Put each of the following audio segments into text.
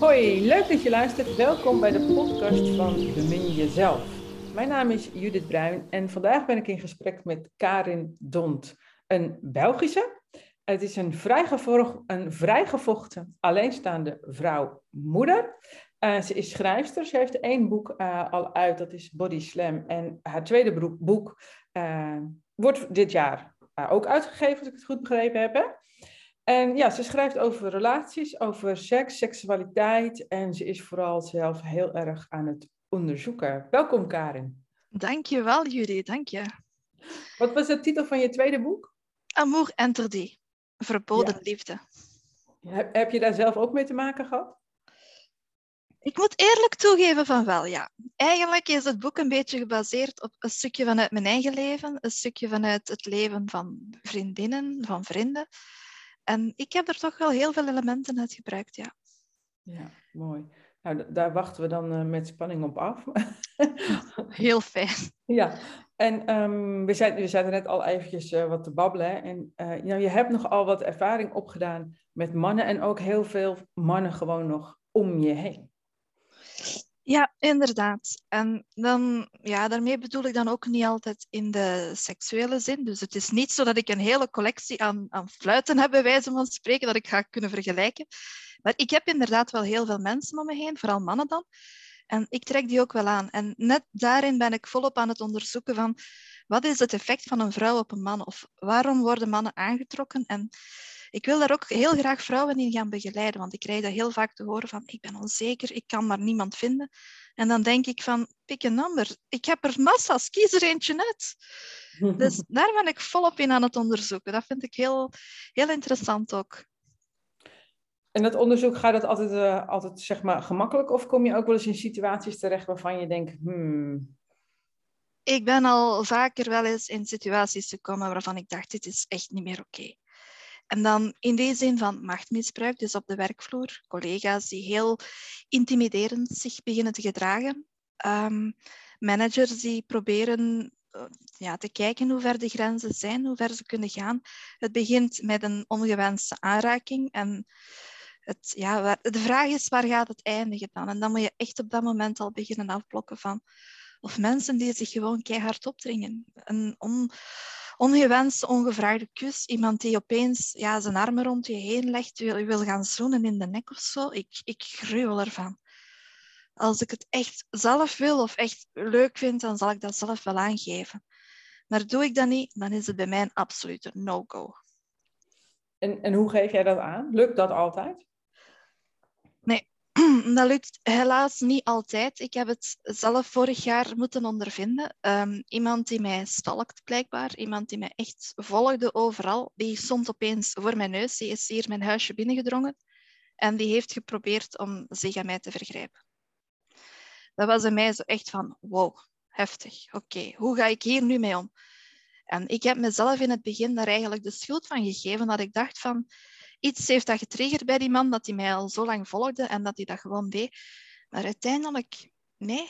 Hoi, leuk dat je luistert. Welkom bij de podcast van Bemin Jezelf. Mijn naam is Judith Bruin en vandaag ben ik in gesprek met Karin Dont, een Belgische. Het is een, vrijgevochten, een vrijgevochten alleenstaande vrouw-moeder. Uh, ze is schrijfster. Ze heeft één boek uh, al uit, dat is Body Slam. En haar tweede boek uh, wordt dit jaar ook uitgegeven, als ik het goed begrepen heb. En ja, ze schrijft over relaties, over seks, seksualiteit. En ze is vooral zelf heel erg aan het onderzoeken. Welkom, Karin. Dankjewel, Judith. Dank je. Wat was de titel van je tweede boek? Amour interdit. Verboden ja. liefde. Heb, heb je daar zelf ook mee te maken gehad? Ik moet eerlijk toegeven van wel, ja. Eigenlijk is het boek een beetje gebaseerd op een stukje vanuit mijn eigen leven, een stukje vanuit het leven van vriendinnen, van vrienden. En ik heb er toch wel heel veel elementen uit gebruikt, ja. Ja, mooi. Nou, daar wachten we dan uh, met spanning op af. heel fijn. Ja, en um, we, zijn, we zaten net al eventjes uh, wat te babbelen. En uh, nou, je hebt nogal wat ervaring opgedaan met mannen en ook heel veel mannen gewoon nog om je heen. Ja, inderdaad. En dan, ja, daarmee bedoel ik dan ook niet altijd in de seksuele zin. Dus het is niet zo dat ik een hele collectie aan, aan fluiten heb, bij wijze van spreken, dat ik ga kunnen vergelijken. Maar ik heb inderdaad wel heel veel mensen om me heen, vooral mannen dan. En ik trek die ook wel aan. En net daarin ben ik volop aan het onderzoeken van wat is het effect van een vrouw op een man? Of waarom worden mannen aangetrokken? En ik wil daar ook heel graag vrouwen in gaan begeleiden, want ik krijg dat heel vaak te horen van ik ben onzeker, ik kan maar niemand vinden. En dan denk ik van, pik een nummer. Ik heb er massa's, kies er eentje uit. Dus daar ben ik volop in aan het onderzoeken. Dat vind ik heel, heel interessant ook. En dat onderzoek, gaat dat altijd, uh, altijd zeg maar, gemakkelijk? Of kom je ook wel eens in situaties terecht waarvan je denkt, hmm... Ik ben al vaker wel eens in situaties gekomen waarvan ik dacht, dit is echt niet meer oké. Okay. En dan in deze zin van machtmisbruik, dus op de werkvloer, collega's die heel intimiderend zich beginnen te gedragen. Um, managers die proberen uh, ja, te kijken hoe ver de grenzen zijn, hoe ver ze kunnen gaan. Het begint met een ongewenste aanraking en het, ja, de vraag is waar gaat het eindigen dan? En dan moet je echt op dat moment al beginnen afblokken van of mensen die zich gewoon keihard opdringen. Een on, ongewenste, ongevraagde kus. Iemand die opeens ja, zijn armen rond je heen legt, wil, wil gaan zoenen in de nek of zo. Ik, ik gruwel ervan. Als ik het echt zelf wil of echt leuk vind, dan zal ik dat zelf wel aangeven. Maar doe ik dat niet, dan is het bij mij een absolute no-go. En, en hoe geef jij dat aan? Lukt dat altijd? Dat lukt helaas niet altijd. Ik heb het zelf vorig jaar moeten ondervinden. Um, iemand die mij stalkt, blijkbaar. Iemand die mij echt volgde overal. Die stond opeens voor mijn neus. Die is hier mijn huisje binnengedrongen. En die heeft geprobeerd om zich aan mij te vergrijpen. Dat was in mij zo echt van, wow, heftig. Oké, hoe ga ik hier nu mee om? En ik heb mezelf in het begin daar eigenlijk de schuld van gegeven. Dat ik dacht van, iets heeft dat getriggerd bij die man, dat hij mij al zo lang volgde en dat hij dat gewoon deed. Maar uiteindelijk, nee.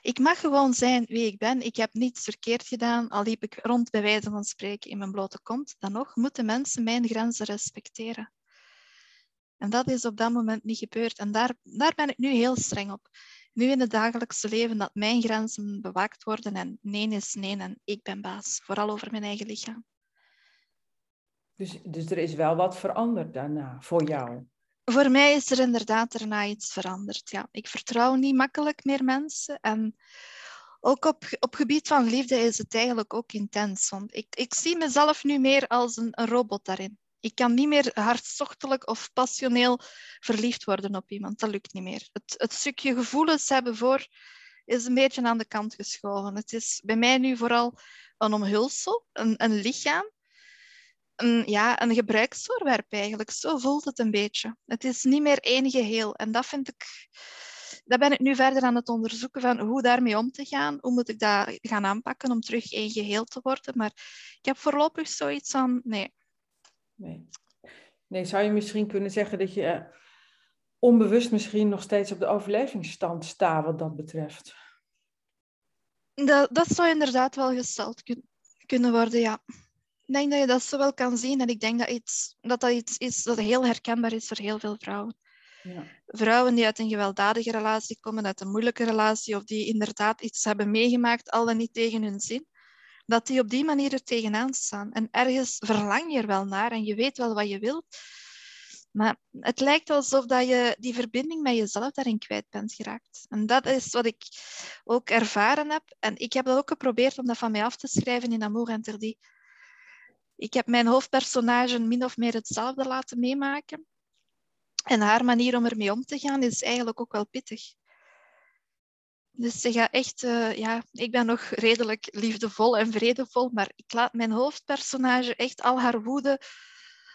Ik mag gewoon zijn wie ik ben. Ik heb niets verkeerd gedaan, al liep ik rond bij wijze van spreken in mijn blote kont. Dan nog moeten mensen mijn grenzen respecteren. En dat is op dat moment niet gebeurd. En daar, daar ben ik nu heel streng op. Nu in het dagelijkse leven dat mijn grenzen bewaakt worden en nee is nee en ik ben baas. Vooral over mijn eigen lichaam. Dus, dus er is wel wat veranderd daarna voor jou? Voor mij is er inderdaad daarna iets veranderd. Ja. Ik vertrouw niet makkelijk meer mensen. En ook op, op gebied van liefde is het eigenlijk ook intens. Want ik, ik zie mezelf nu meer als een, een robot daarin. Ik kan niet meer hartstochtelijk of passioneel verliefd worden op iemand. Dat lukt niet meer. Het, het stukje gevoelens hebben voor is een beetje aan de kant geschoven. Het is bij mij nu vooral een omhulsel, een, een lichaam een, ja, een gebruiksvoorwerp eigenlijk. Zo voelt het een beetje. Het is niet meer één geheel. En dat vind ik... Dat ben ik nu verder aan het onderzoeken van hoe daarmee om te gaan. Hoe moet ik dat gaan aanpakken om terug één geheel te worden. Maar ik heb voorlopig zoiets van nee. Nee. Nee, zou je misschien kunnen zeggen dat je eh, onbewust misschien nog steeds op de overlevingsstand staat wat dat betreft? Dat, dat zou inderdaad wel gesteld kun, kunnen worden, ja. Ik denk dat je dat zo wel kan zien. En ik denk dat, iets, dat dat iets is dat heel herkenbaar is voor heel veel vrouwen. Ja. Vrouwen die uit een gewelddadige relatie komen, uit een moeilijke relatie, of die inderdaad iets hebben meegemaakt, al dan niet tegen hun zin, dat die op die manier er tegenaan staan. En ergens verlang je er wel naar en je weet wel wat je wilt. Maar het lijkt alsof dat je die verbinding met jezelf daarin kwijt bent geraakt. En dat is wat ik ook ervaren heb. En ik heb dat ook geprobeerd om dat van mij af te schrijven in Amour Interdit. Ik heb mijn hoofdpersonage min of meer hetzelfde laten meemaken. En haar manier om ermee om te gaan is eigenlijk ook wel pittig. Dus ze gaat echt, uh, ja, ik ben nog redelijk liefdevol en vredevol, maar ik laat mijn hoofdpersonage echt al haar woede,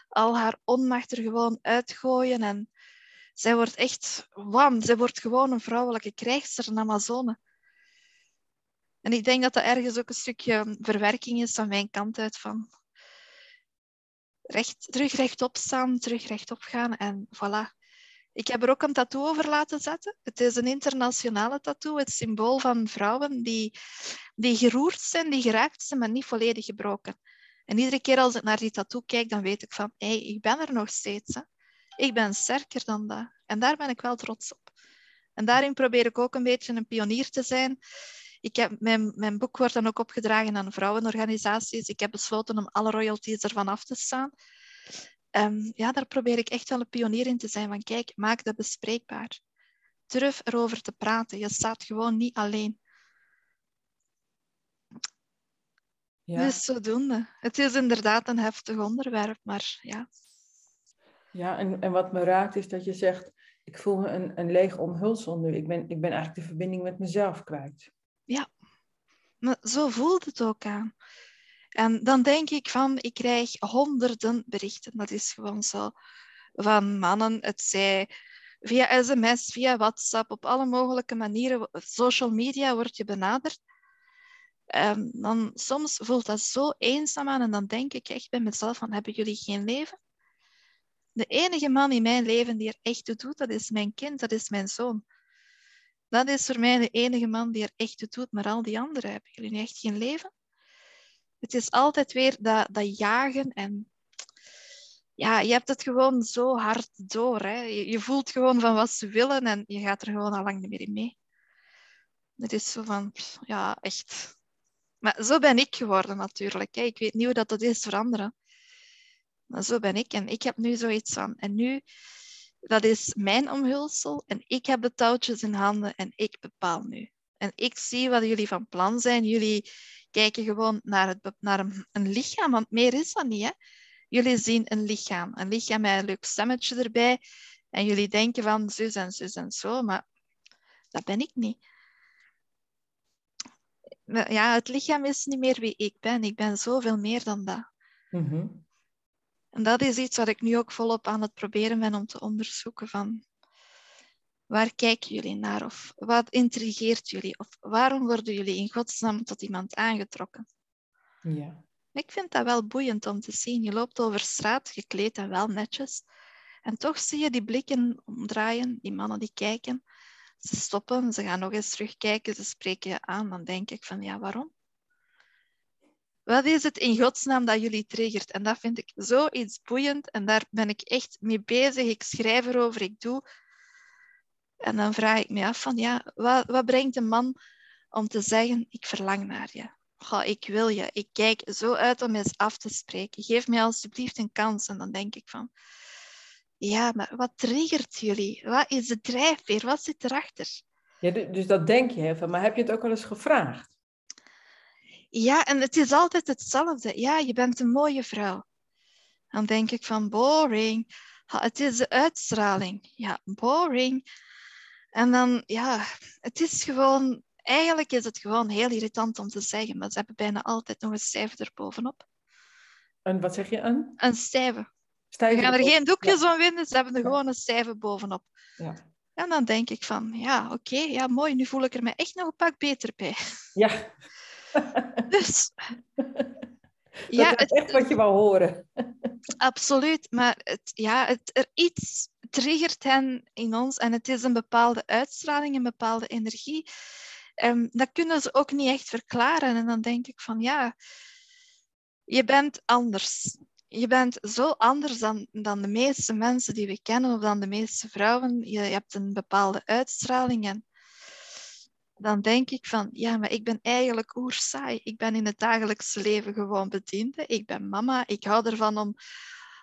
al haar onmacht er gewoon uitgooien. En zij wordt echt, wam, zij wordt gewoon een vrouwelijke krijgster, een Amazone. En ik denk dat dat ergens ook een stukje verwerking is van mijn kant uit van recht, terug rechtop staan, terug rechtop gaan en voilà. Ik heb er ook een tattoo over laten zetten. Het is een internationale tattoo, het symbool van vrouwen die, die geroerd zijn, die geraakt zijn, maar niet volledig gebroken. En iedere keer als ik naar die tattoo kijk, dan weet ik van, hé, ik ben er nog steeds. Hè. Ik ben sterker dan dat. En daar ben ik wel trots op. En daarin probeer ik ook een beetje een pionier te zijn. Ik heb, mijn, mijn boek wordt dan ook opgedragen aan vrouwenorganisaties. Ik heb besloten om alle royalties ervan af te staan. Um, ja, daar probeer ik echt wel een pionier in te zijn. Van kijk, maak dat bespreekbaar. Durf erover te praten. Je staat gewoon niet alleen. Ja. Dus zodoende. Het is inderdaad een heftig onderwerp, maar ja. Ja, en, en wat me raakt is dat je zegt, ik voel me een, een leeg omhulsel nu. Ik ben, ik ben eigenlijk de verbinding met mezelf kwijt. Ja, maar zo voelt het ook aan. En dan denk ik van, ik krijg honderden berichten. Dat is gewoon zo. Van mannen, het zij via sms, via WhatsApp, op alle mogelijke manieren, social media wordt je benaderd. Um, dan soms voelt dat zo eenzaam aan en dan denk ik echt bij mezelf van, hebben jullie geen leven? De enige man in mijn leven die er echt toe doet, dat is mijn kind, dat is mijn zoon. Dat is voor mij de enige man die er echt toe doet, maar al die anderen, hebben jullie nu echt geen leven? Het is altijd weer dat, dat jagen en ja, je hebt het gewoon zo hard door. Hè? Je, voelt gewoon van wat ze willen en je gaat er gewoon al lang niet meer in mee. Het is zo van, ja, echt. Maar zo ben ik geworden natuurlijk. Hè? Ik weet niet hoe dat, dat is veranderen. Maar zo ben ik en ik heb nu zoiets van. En nu, dat is mijn omhulsel en ik heb de touwtjes in handen en ik bepaal nu. En ik zie wat jullie van plan zijn. Jullie kijken gewoon naar, het, naar een, lichaam, want meer is dat niet. Hè? Jullie zien een lichaam, een lichaam met een leuk stemmetje erbij. En jullie denken van zus en zus en zo, maar dat ben ik niet. Ja, het lichaam is niet meer wie ik ben. Ik ben zoveel meer dan dat. Mm En dat is iets wat ik nu ook volop aan het proberen ben om te onderzoeken van Waar kijken jullie naar? Of wat intrigeert jullie? Of waarom worden jullie in godsnaam tot iemand aangetrokken? Ja. Ik vind dat wel boeiend om te zien. Je loopt over straat, gekleed en wel netjes. En toch zie je die blikken omdraaien, die mannen die kijken. Ze stoppen, ze gaan nog eens terugkijken, ze spreken je aan. Dan denk ik van, ja, waarom? Wat is het in godsnaam dat jullie triggert? En dat vind ik zoiets boeiend en daar ben ik echt mee bezig. Ik schrijf erover, ik doe en dan vraag ik me af van, ja, wat, wat brengt een man om te zeggen, ik verlang naar je? Goh, ik wil je. Ik kijk zo uit om eens af te spreken. Geef mij alsjeblieft een kans. En dan denk ik van, ja, maar wat triggert jullie? Wat is de drijfveer? Wat zit erachter? Ja, dus dat denk je even. Maar heb je het ook al eens gevraagd? Ja, en het is altijd hetzelfde. Ja, je bent een mooie vrouw. Dan denk ik van, boring. Het is de uitstraling. Ja, boring. En dan, ja, het is gewoon, eigenlijk is het gewoon heel irritant om te zeggen, maar ze hebben bijna altijd nog een stijve erbovenop. En wat zeg je aan? Een stijve. stijve gaan er geen doekjes ja. om winnen, ze hebben er gewoon een stijve bovenop. Ja. En dan denk ik van, ja, oké, ja, mooi, nu voel ik er mij echt nog een pak beter bij. Ja. dus... ja, is het, echt wat je wou horen. Absoluut, maar het, ja, het, er iets triggert hen in ons en het is een bepaalde uitstraling, een bepaalde energie. Um, dat kunnen ze ook niet echt verklaren. En dan denk ik van ja, Je bent anders. Je bent zo anders dan, dan de meeste mensen die we kennen of dan de meeste vrouwen. Je, je hebt een bepaalde uitstraling en dan denk ik van, ja, maar ik ben eigenlijk oersaai. Ik ben in het dagelijkse leven gewoon bediende. Ik ben mama. Ik hou ervan om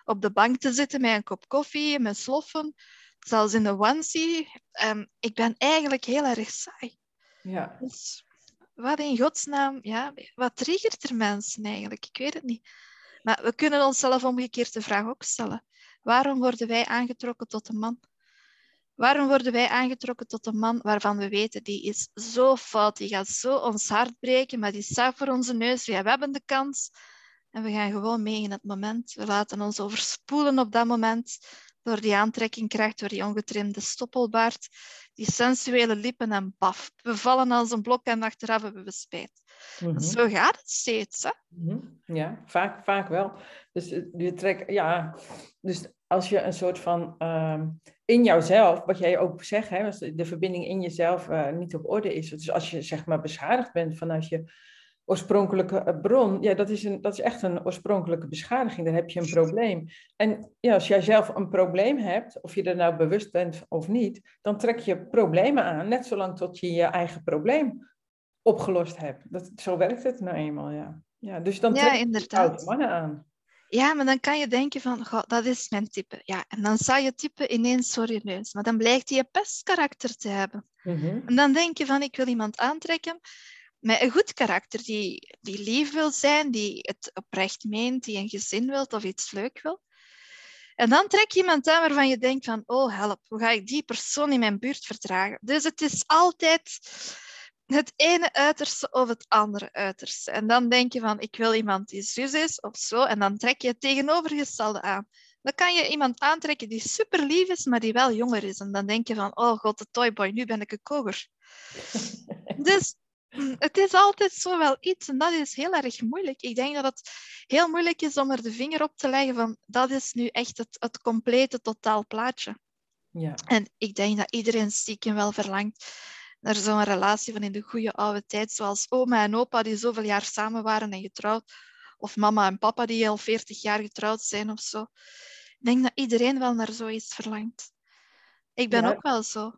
op de bank te zitten met een kop koffie, met sloffen, zelfs in de onesie. Um, ik ben eigenlijk heel erg saai. Ja. Dus wat in godsnaam, ja, wat triggert er mensen eigenlijk? Ik weet het niet. Maar we kunnen onszelf omgekeerd de vraag ook stellen. Waarom worden wij aangetrokken tot een man? Waarom worden wij aangetrokken tot een man waarvan we weten, die is zo fout, die gaat zo ons hart breken, maar die staat voor onze neus, we hebben de kans. En we gaan gewoon mee in het moment. We laten ons overspoelen op dat moment door die aantrekkingkracht, door die ongetrimde stoppelbaard, die sensuele lippen en baf. We vallen als een blok en achteraf hebben we spijt. Mm Zo gaat het steeds. Hè? Mm Ja, vaak, vaak wel. Dus, eh, je trekt, ja, dus als je een soort van uh, in jouzelf, wat jij ook zegt, hè, als de verbinding in jezelf uh, niet op orde is. Dus als je zeg maar beschadigd bent vanuit je oorspronkelijke eh, bron, ja, dat is, een, dat is echt een oorspronkelijke beschadiging. Dan heb je een probleem. En ja, als jij zelf een probleem hebt, of je er nou bewust bent of niet, dan trek je problemen aan, net zolang tot je je eigen probleem opgelost hebt. Dat, zo werkt het nou eenmaal, ja. ja dus dan trek je oude mannen aan. Ja, maar dan kan je denken van, dat is mijn type. Ja, en dan zou je type ineens voor je neus. Maar dan blijkt hij een pestkarakter te hebben. Mhm. En dan denk je van, ik wil iemand aantrekken met een goed karakter, die, die lief wil zijn, die het oprecht meent, die een gezin wil of iets leuk wil. En dan trek je iemand aan waarvan je denkt van, oh help, hoe ga ik die persoon in mijn buurt verdragen? Dus het is altijd het ene uiterste of het andere uiterste. En dan denk je van, ik wil iemand die zus is of zo, en dan trek je het tegenovergestelde aan. Dan kan je iemand aantrekken die super lief is, maar die wel jonger is. En dan denk je van, oh god, de toyboy, nu ben ik een koger. dus het is altijd zo wel iets en dat is heel erg moeilijk. Ik denk dat het heel moeilijk is om er de vinger op te leggen van dat is nu echt het, het complete totaalplaatje. Ja. En ik denk dat iedereen stiekem wel verlangt naar zo'n relatie van in de goede oude tijd, zoals oma en opa die zoveel jaar samen waren en getrouwd, of mama en papa die al 40 jaar getrouwd zijn of zo. Ik denk dat iedereen wel naar zoiets verlangt. Ik ben ook wel zo.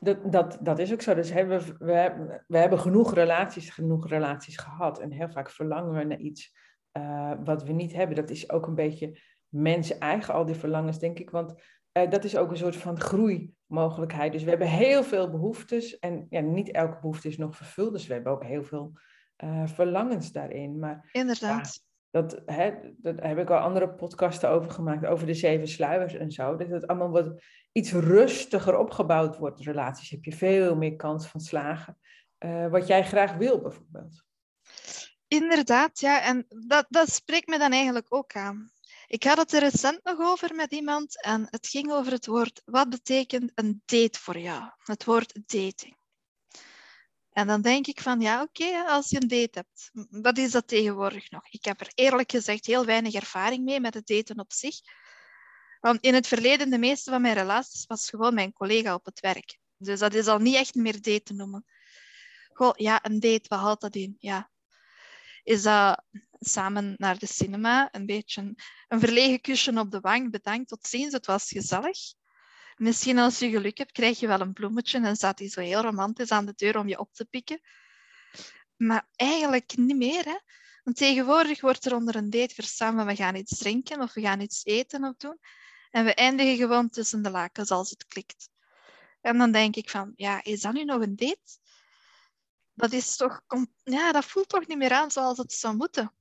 Dat, dat, dat is ook zo. Dus hebben we, we, we hebben genoeg relaties, genoeg relaties gehad. En heel vaak verlangen we naar iets uh, wat we niet hebben. Dat is ook een beetje mensen eigen, al die verlangens, denk ik. Want uh, dat is ook een soort van groeimogelijkheid. Dus we hebben heel veel behoeftes. En ja, niet elke behoefte is nog vervuld. Dus we hebben ook heel veel uh, verlangens daarin. Maar, Inderdaad. dat, hè, dat heb ik al andere podcasten over gemaakt, over de zeven sluiers en zo. Dat het allemaal wat iets rustiger opgebouwd wordt, relaties, heb je veel meer kans van slagen. Uh, wat jij graag wil, bijvoorbeeld. Inderdaad, ja. En dat, dat spreekt me dan eigenlijk ook aan. Ik had het er recent nog over met iemand en het ging over het woord, wat betekent een date voor jou? Het woord dating. En dan denk ik van, ja oké, als je een date hebt, wat is dat tegenwoordig nog? Ik heb er eerlijk gezegd heel weinig ervaring mee met het daten op zich. Want in het verleden, de meeste van mijn relaties was gewoon mijn collega op het werk. Dus dat is al niet echt meer date te noemen. Goh, ja, een date, wat houdt dat in? Ja. Is dat samen naar de cinema, een beetje een, verlegen kusje op de wang, bedankt, tot ziens, het was gezellig. Misschien als je geluk hebt, krijg je wel een bloemetje en staat hij zo heel romantisch aan de deur om je op te pikken. Maar eigenlijk niet meer, hè. Want tegenwoordig wordt er onder een date verstaan we gaan iets drinken of we gaan iets eten of doen. En we eindigen gewoon tussen de lakens als het klikt. En dan denk ik van, ja, is dat nu nog een date? Dat is toch, ja, dat voelt toch niet meer aan zoals het zou moeten.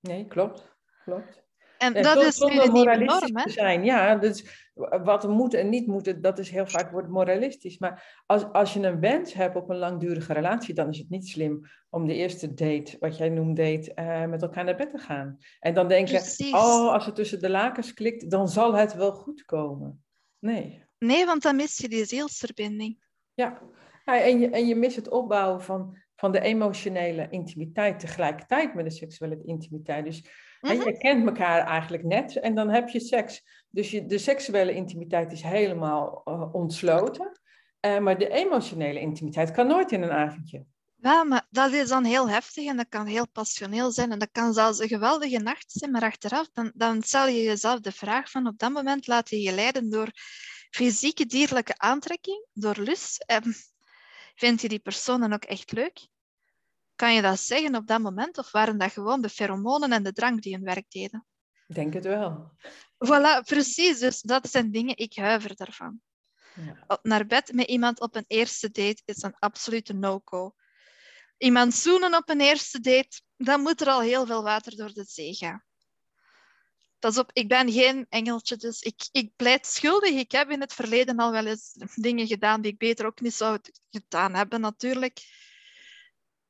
Nee, klopt. klopt. En dat is nu de nieuwe norm, hè? Zijn. Ja, dus wat moet en niet moet, dat is heel vaak wordt moralistisch. Maar als, als je een wens hebt op een langdurige relatie, dan is het niet slim om de eerste date, wat jij noemt date, uh, met elkaar naar bed te gaan. En dan denken, Precies. oh, als het tussen de lakens klikt, dan zal het wel goed komen. Nee. Nee, want dan mis je die zielsverbinding. Ja, ja en, je, en je mist het opbouwen van, van de emotionele intimiteit tegelijkertijd met de seksuele intimiteit. Dus en je mhm. kent elkaar eigenlijk net en dan heb je seks. Dus je, de seksuele intimiteit is helemaal uh, ontsloten. Uh, maar de emotionele intimiteit kan nooit in een avondje. Ja, maar dat is dan heel heftig en dat kan heel passioneel zijn en dat kan zelfs een geweldige nacht zijn, maar achteraf dan, dan stel je jezelf de vraag van op dat moment laat je je leiden door fysieke dierlijke aantrekking, door lust. En vind je die persoon dan ook echt leuk? Kan je dat zeggen op dat moment of waren dat gewoon de feromonen en de drank die hun werk deden? Ik denk het wel. Voilà, precies. Dus dat zijn dingen, ik huiver daarvan. Ja. Naar bed met iemand op een eerste date is een absolute no-go iemand zoenen op een eerste date, dan moet er al heel veel water door de zee gaan. Pas op, ik ben geen engeltje, dus ik, ik pleit schuldig. Ik heb in het verleden al wel eens dingen gedaan die ik beter ook niet zou gedaan hebben, natuurlijk.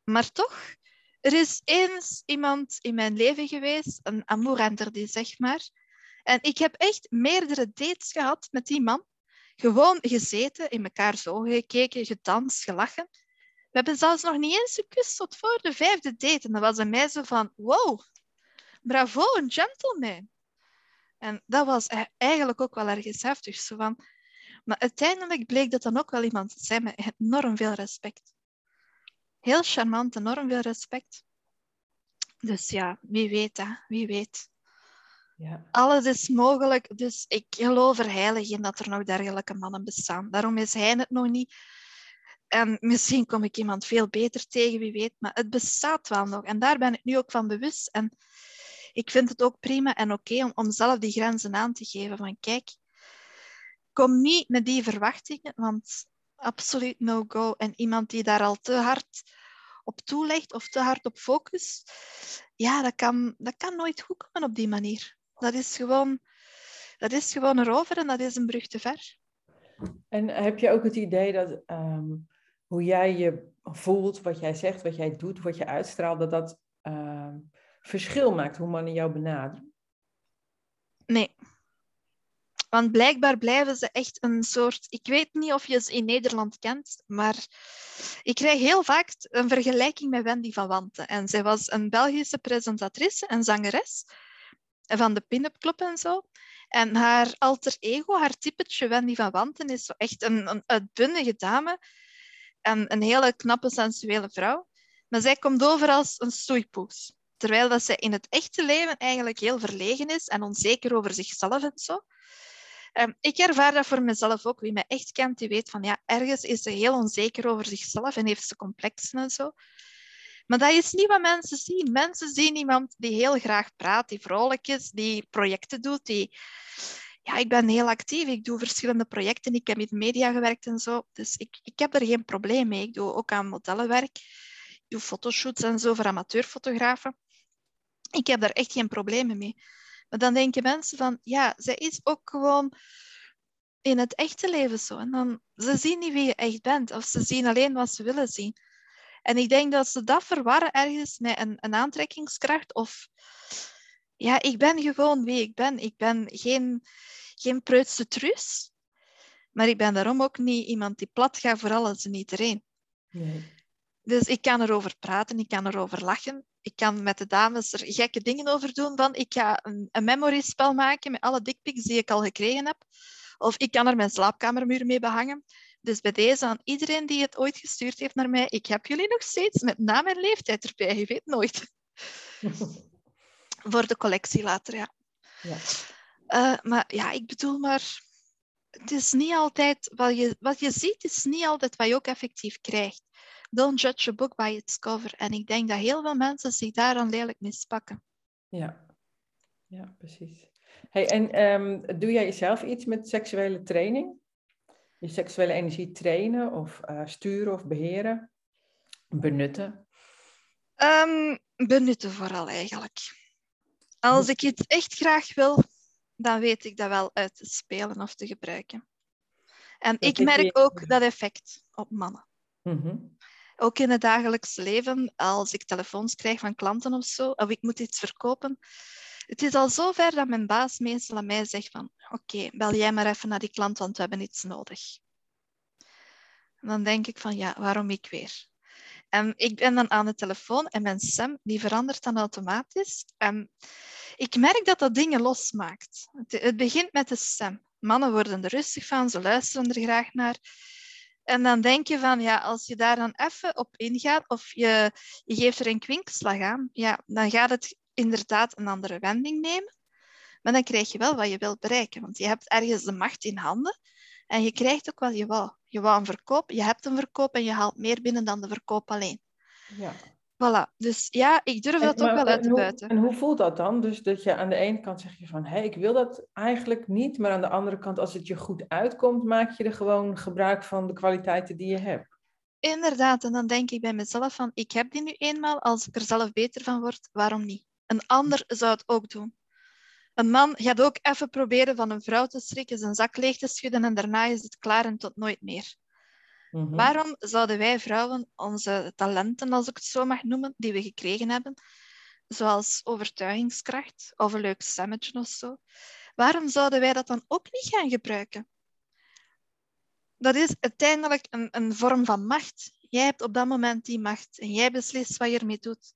Maar toch, er is eens iemand in mijn leven geweest, een amourender die zeg maar. En ik heb echt meerdere dates gehad met die man. Gewoon gezeten, in elkaar zo gekeken, gedanst, gelachen. We hebben zelfs nog niet eens gekust tot voor de vijfde date. En dat was een zo van, wow, bravo, een gentleman. En dat was e- eigenlijk ook wel ergens heftig. Zo van. Maar uiteindelijk bleek dat dan ook wel iemand te zijn met enorm veel respect. Heel charmant, enorm veel respect. Dus ja, wie weet dat, wie weet. Ja. Alles is mogelijk, dus ik geloof er heilig in dat er nog dergelijke mannen bestaan. Daarom is hij het nog niet. En misschien kom ik iemand veel beter tegen, wie weet. Maar het bestaat wel nog. En daar ben ik nu ook van bewust. En ik vind het ook prima en oké om, om zelf die grenzen aan te geven. Van kijk, kom niet met die verwachtingen, want absoluut no-go. En iemand die daar al te hard op toelegt of te hard op focust, ja, dat kan, dat kan nooit goed komen op die manier. Dat is gewoon, dat is gewoon erover en dat is een brug te ver. En heb je ook het idee dat ehm, hoe jij je voelt, wat jij zegt, wat jij doet, wat je uitstraalt, dat dat uh, verschil maakt hoe mannen jou benaderen? Nee. Want blijkbaar blijven ze echt een soort. Ik weet niet of je ze in Nederland kent, maar ik krijg heel vaak een vergelijking met Wendy van Wanten. En zij was een Belgische presentatrice en zangeres van de pin-up club en zo. En haar alter ego, haar typetje Wendy van Wanten, is zo echt een, een uitbundige dame en een hele knappe, sensuele vrouw. Maar zij komt over als een stoeipoes. Terwijl dat zij in het echte leven eigenlijk heel verlegen is en onzeker over zichzelf en zo. Um, ik ervaar dat voor mezelf ook. Wie mij echt kent, die weet van ja, ergens is ze heel onzeker over zichzelf en heeft ze complexen en zo. Maar dat is niet wat mensen zien. Mensen zien iemand die heel graag praat, die vrolijk is, die projecten doet, die ja, ik ben heel actief. Ik doe verschillende projecten. Ik heb in media gewerkt en zo. Dus ik, ik heb er geen probleem mee. Ik doe ook aan modellenwerk. Ik doe fotoshoots en zo voor amateurfotografen. Ik heb daar echt geen problemen mee. Maar dan denken mensen van, ja, zij is ook gewoon in het echte leven zo. En dan, ze zien niet wie je echt bent. Of ze zien alleen wat ze willen zien. En ik denk dat ze dat verwarren ergens met een, een aantrekkingskracht of ja, ik ben gewoon wie ik ben. Ik ben geen, geen preutse truus. Maar ik ben daarom ook niet iemand die plat gaat voor alles en iedereen. Nee. Dus ik kan erover praten, ik kan erover lachen. Ik kan met de dames er gekke dingen over doen. Van ik ga een, een memory spel maken met alle dickpics die ik al gekregen heb. Of ik kan er mijn slaapkamermuur mee behangen. Dus bij deze aan iedereen die het ooit gestuurd heeft naar mij, ik heb jullie nog steeds met naam en leeftijd erbij, je weet nooit. voor de collectie later, ja. ja. Uh, maar ja, ik bedoel maar, het is niet altijd, wat je, wat je ziet, is niet altijd wat je ook effectief krijgt. Don't judge a book by its cover. En ik denk dat heel veel mensen zich daaraan lelijk mispakken. Ja, ja precies. Hey, en um, doe jij zelf iets met seksuele training? Je seksuele energie trainen of uh, sturen of beheren? Benutten? Um, benutten vooral eigenlijk. Als ik iets echt graag wil, dan weet ik dat wel uit te spelen of te gebruiken. En ik merk ook dat effect op mannen. Mhm. Ook in het dagelijks leven, als ik telefoons krijg van klanten of zo, of ik moet iets verkopen. Het is al zover dat mijn baas meestal aan mij zegt van oké, bel jij maar even naar die klant, want we hebben iets nodig. En dan denk ik van ja, waarom ik weer? En ik ben dan aan de telefoon en mijn stem die verandert dan automatisch. Ik merk dat dat dingen losmaakt. Het, het begint met de stem. Mannen worden er rustig van, ze luisteren er graag naar. En dan denk je van, ja, als je daar dan even op ingaat of je, je geeft er een kwinkslag aan, ja, dan gaat het inderdaad een andere wending nemen. Maar dan krijg je wel wat je wilt bereiken, want je hebt ergens de macht in handen en je krijgt ook wat je wou. Je wou een verkoop, je hebt een verkoop en je haalt meer binnen dan de verkoop alleen. Ja. Voilà, dus ja, ik durf dat ook wel uit te buiten. En hoe voelt dat dan? Dus dat je aan de ene kant zeg je van, hé, hey, ik wil dat eigenlijk niet, maar aan de andere kant, als het je goed uitkomt, maak je er gewoon gebruik van de kwaliteiten die je hebt. Inderdaad, en dan denk ik bij mezelf van, ik heb die nu eenmaal, als ik er zelf beter van word, waarom niet? Een ander zou het ook doen. Een man gaat ook even proberen van een vrouw te strikken, zijn zak leeg te schudden en daarna is het klaar en tot nooit meer. Mhm. Waarom zouden wij vrouwen onze talenten, als ik het zo mag noemen, die we gekregen hebben, zoals overtuigingskracht of een leuk stemmetje of zo, waarom zouden wij dat dan ook niet gaan gebruiken? Dat is uiteindelijk een, een vorm van macht. Jij hebt op dat moment die macht en jij beslist wat je ermee doet.